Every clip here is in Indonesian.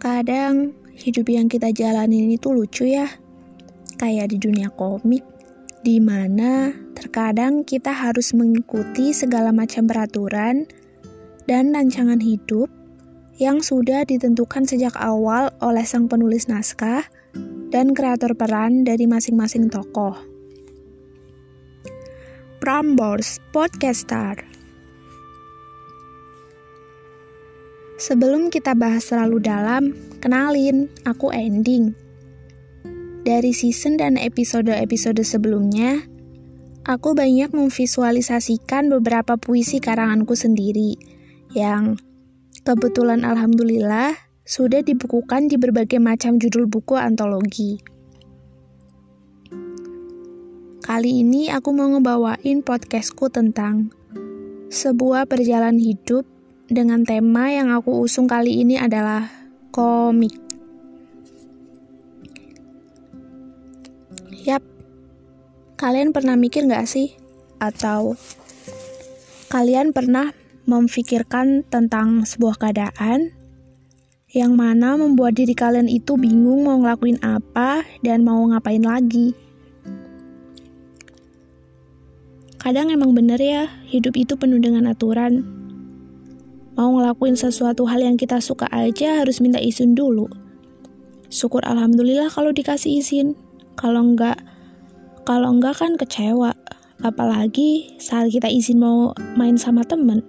Kadang hidup yang kita jalanin itu lucu ya. Kayak di dunia komik, di mana terkadang kita harus mengikuti segala macam peraturan dan rancangan hidup yang sudah ditentukan sejak awal oleh sang penulis naskah dan kreator peran dari masing-masing tokoh. Prambors Podcaster Sebelum kita bahas terlalu dalam, kenalin, aku Ending. Dari season dan episode-episode sebelumnya, aku banyak memvisualisasikan beberapa puisi karanganku sendiri yang kebetulan alhamdulillah sudah dibukukan di berbagai macam judul buku antologi. Kali ini aku mau ngebawain podcastku tentang sebuah perjalanan hidup dengan tema yang aku usung kali ini adalah komik. Yap, kalian pernah mikir gak sih? Atau kalian pernah memfikirkan tentang sebuah keadaan yang mana membuat diri kalian itu bingung mau ngelakuin apa dan mau ngapain lagi? Kadang emang bener ya, hidup itu penuh dengan aturan, Mau ngelakuin sesuatu hal yang kita suka aja harus minta izin dulu. Syukur alhamdulillah kalau dikasih izin. Kalau enggak, kalau enggak kan kecewa. Apalagi saat kita izin mau main sama temen.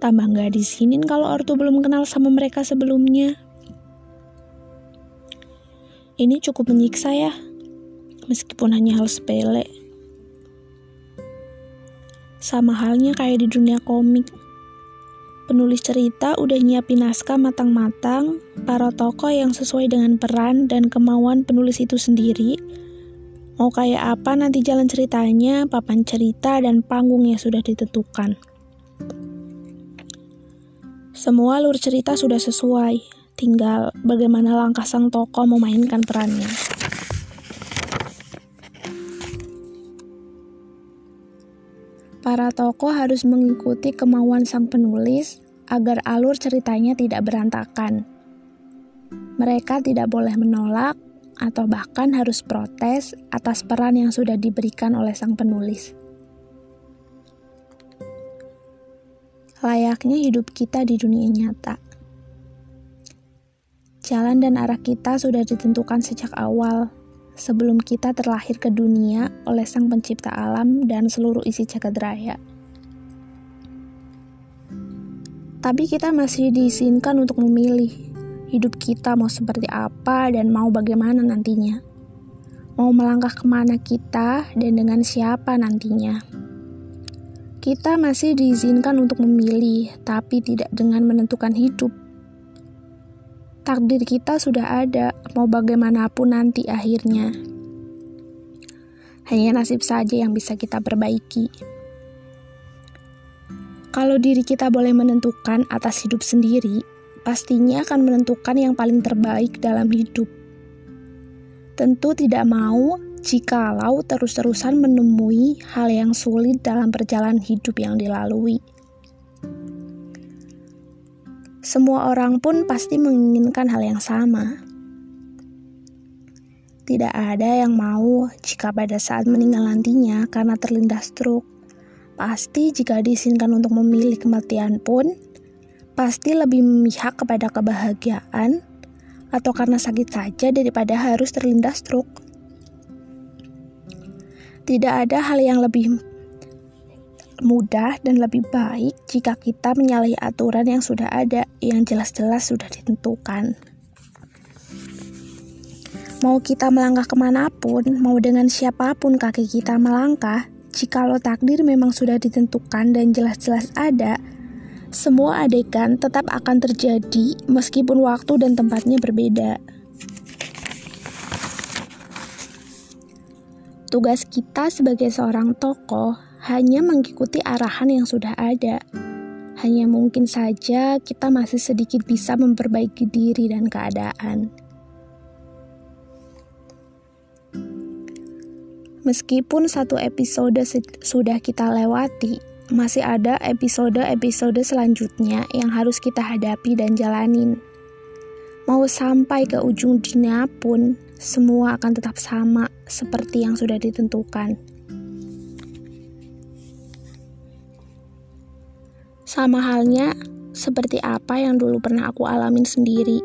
Tambah nggak disinin kalau ortu belum kenal sama mereka sebelumnya. Ini cukup menyiksa ya, meskipun hanya hal sepele. Sama halnya kayak di dunia komik Penulis cerita udah nyiapin naskah matang-matang, para tokoh yang sesuai dengan peran dan kemauan penulis itu sendiri. Mau kayak apa nanti jalan ceritanya, papan cerita, dan panggung yang sudah ditentukan. Semua alur cerita sudah sesuai, tinggal bagaimana langkah sang tokoh memainkan perannya. Para tokoh harus mengikuti kemauan sang penulis agar alur ceritanya tidak berantakan. Mereka tidak boleh menolak atau bahkan harus protes atas peran yang sudah diberikan oleh sang penulis. Layaknya hidup kita di dunia nyata. Jalan dan arah kita sudah ditentukan sejak awal, sebelum kita terlahir ke dunia oleh Sang Pencipta alam dan seluruh isi jagat raya. Tapi kita masih diizinkan untuk memilih hidup kita mau seperti apa dan mau bagaimana nantinya. Mau melangkah ke mana kita dan dengan siapa nantinya. Kita masih diizinkan untuk memilih, tapi tidak dengan menentukan hidup takdir kita sudah ada, mau bagaimanapun nanti akhirnya. Hanya nasib saja yang bisa kita perbaiki. Kalau diri kita boleh menentukan atas hidup sendiri, pastinya akan menentukan yang paling terbaik dalam hidup. Tentu tidak mau jikalau terus-terusan menemui hal yang sulit dalam perjalanan hidup yang dilalui. Semua orang pun pasti menginginkan hal yang sama. Tidak ada yang mau jika pada saat meninggal nantinya karena terlindas stroke. Pasti jika diizinkan untuk memilih kematian pun, pasti lebih memihak kepada kebahagiaan atau karena sakit saja daripada harus terlindas stroke. Tidak ada hal yang lebih mudah dan lebih baik jika kita menyalahi aturan yang sudah ada, yang jelas-jelas sudah ditentukan. Mau kita melangkah ke mana pun, mau dengan siapa pun kaki kita melangkah, jikalau takdir memang sudah ditentukan dan jelas-jelas ada, semua adegan tetap akan terjadi meskipun waktu dan tempatnya berbeda. Tugas kita sebagai seorang tokoh hanya mengikuti arahan yang sudah ada. Hanya mungkin saja kita masih sedikit bisa memperbaiki diri dan keadaan. Meskipun satu episode sudah kita lewati, masih ada episode-episode selanjutnya yang harus kita hadapi dan jalanin. Mau sampai ke ujung dunia pun, semua akan tetap sama seperti yang sudah ditentukan. Sama halnya seperti apa yang dulu pernah aku alamin sendiri.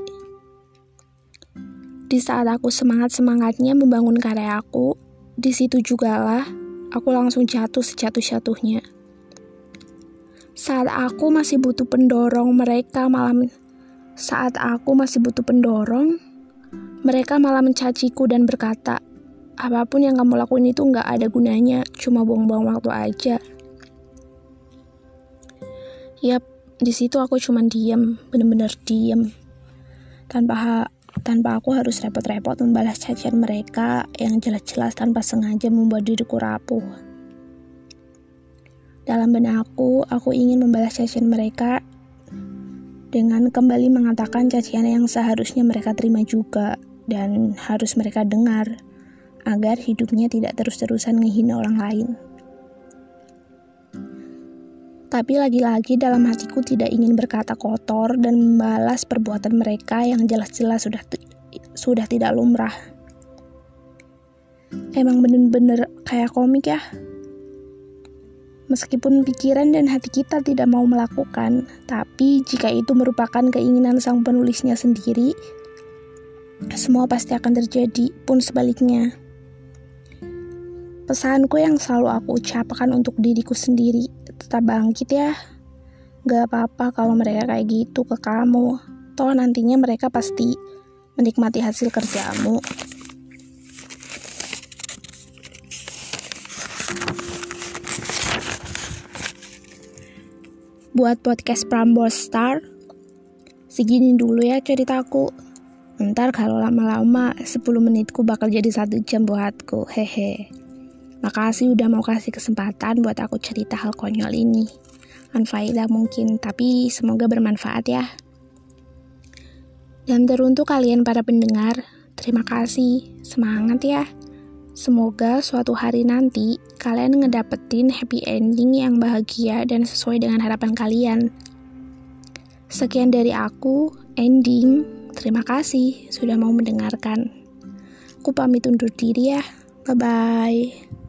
Di saat aku semangat-semangatnya membangun karya aku, di situ jugalah aku langsung jatuh sejatuh-jatuhnya. Saat aku masih butuh pendorong, mereka malah saat aku masih butuh pendorong, mereka malah mencaciku dan berkata, apa pun yang kamu lakuin itu nggak ada gunanya, cuma buang-buang waktu aja. Yap, di situ aku cuma diem, bener-bener diem, tanpa tanpa aku harus repot-repot membalas cacian mereka yang jelas-jelas tanpa sengaja membuat diriku rapuh. Dalam benakku, aku ingin membalas cacian mereka dengan kembali mengatakan cacian yang seharusnya mereka terima juga dan harus mereka dengar agar hidupnya tidak terus-terusan menghina orang lain. Tapi lagi-lagi dalam hatiku tidak ingin berkata kotor dan membalas perbuatan mereka yang jelas-jelas sudah sudah tidak lumrah. Emang bener-bener kayak komik ya. Meskipun pikiran dan hati kita tidak mau melakukan, tapi jika itu merupakan keinginan sang penulisnya sendiri, semua pasti akan terjadi, pun sebaliknya. Pesanku yang selalu aku ucapkan untuk diriku sendiri, tetap bangkit ya. Gak apa-apa kalau mereka kayak gitu ke kamu. Toh nantinya mereka pasti menikmati hasil kerjamu. Buat podcast Prambors Star, segini dulu ya ceritaku. Ntar kalau lama-lama 10 menitku bakal jadi satu jam buatku, hehe. Makasih udah mau kasih kesempatan buat aku cerita hal konyol ini. Anfaedah mungkin, tapi semoga bermanfaat ya. Dan teruntuk kalian para pendengar, terima kasih. Semangat ya. Semoga suatu hari nanti kalian ngedapetin happy ending yang bahagia dan sesuai dengan harapan kalian. Sekian dari aku, ending. Terima kasih sudah mau mendengarkan. Aku pamit undur diri ya. Bye-bye.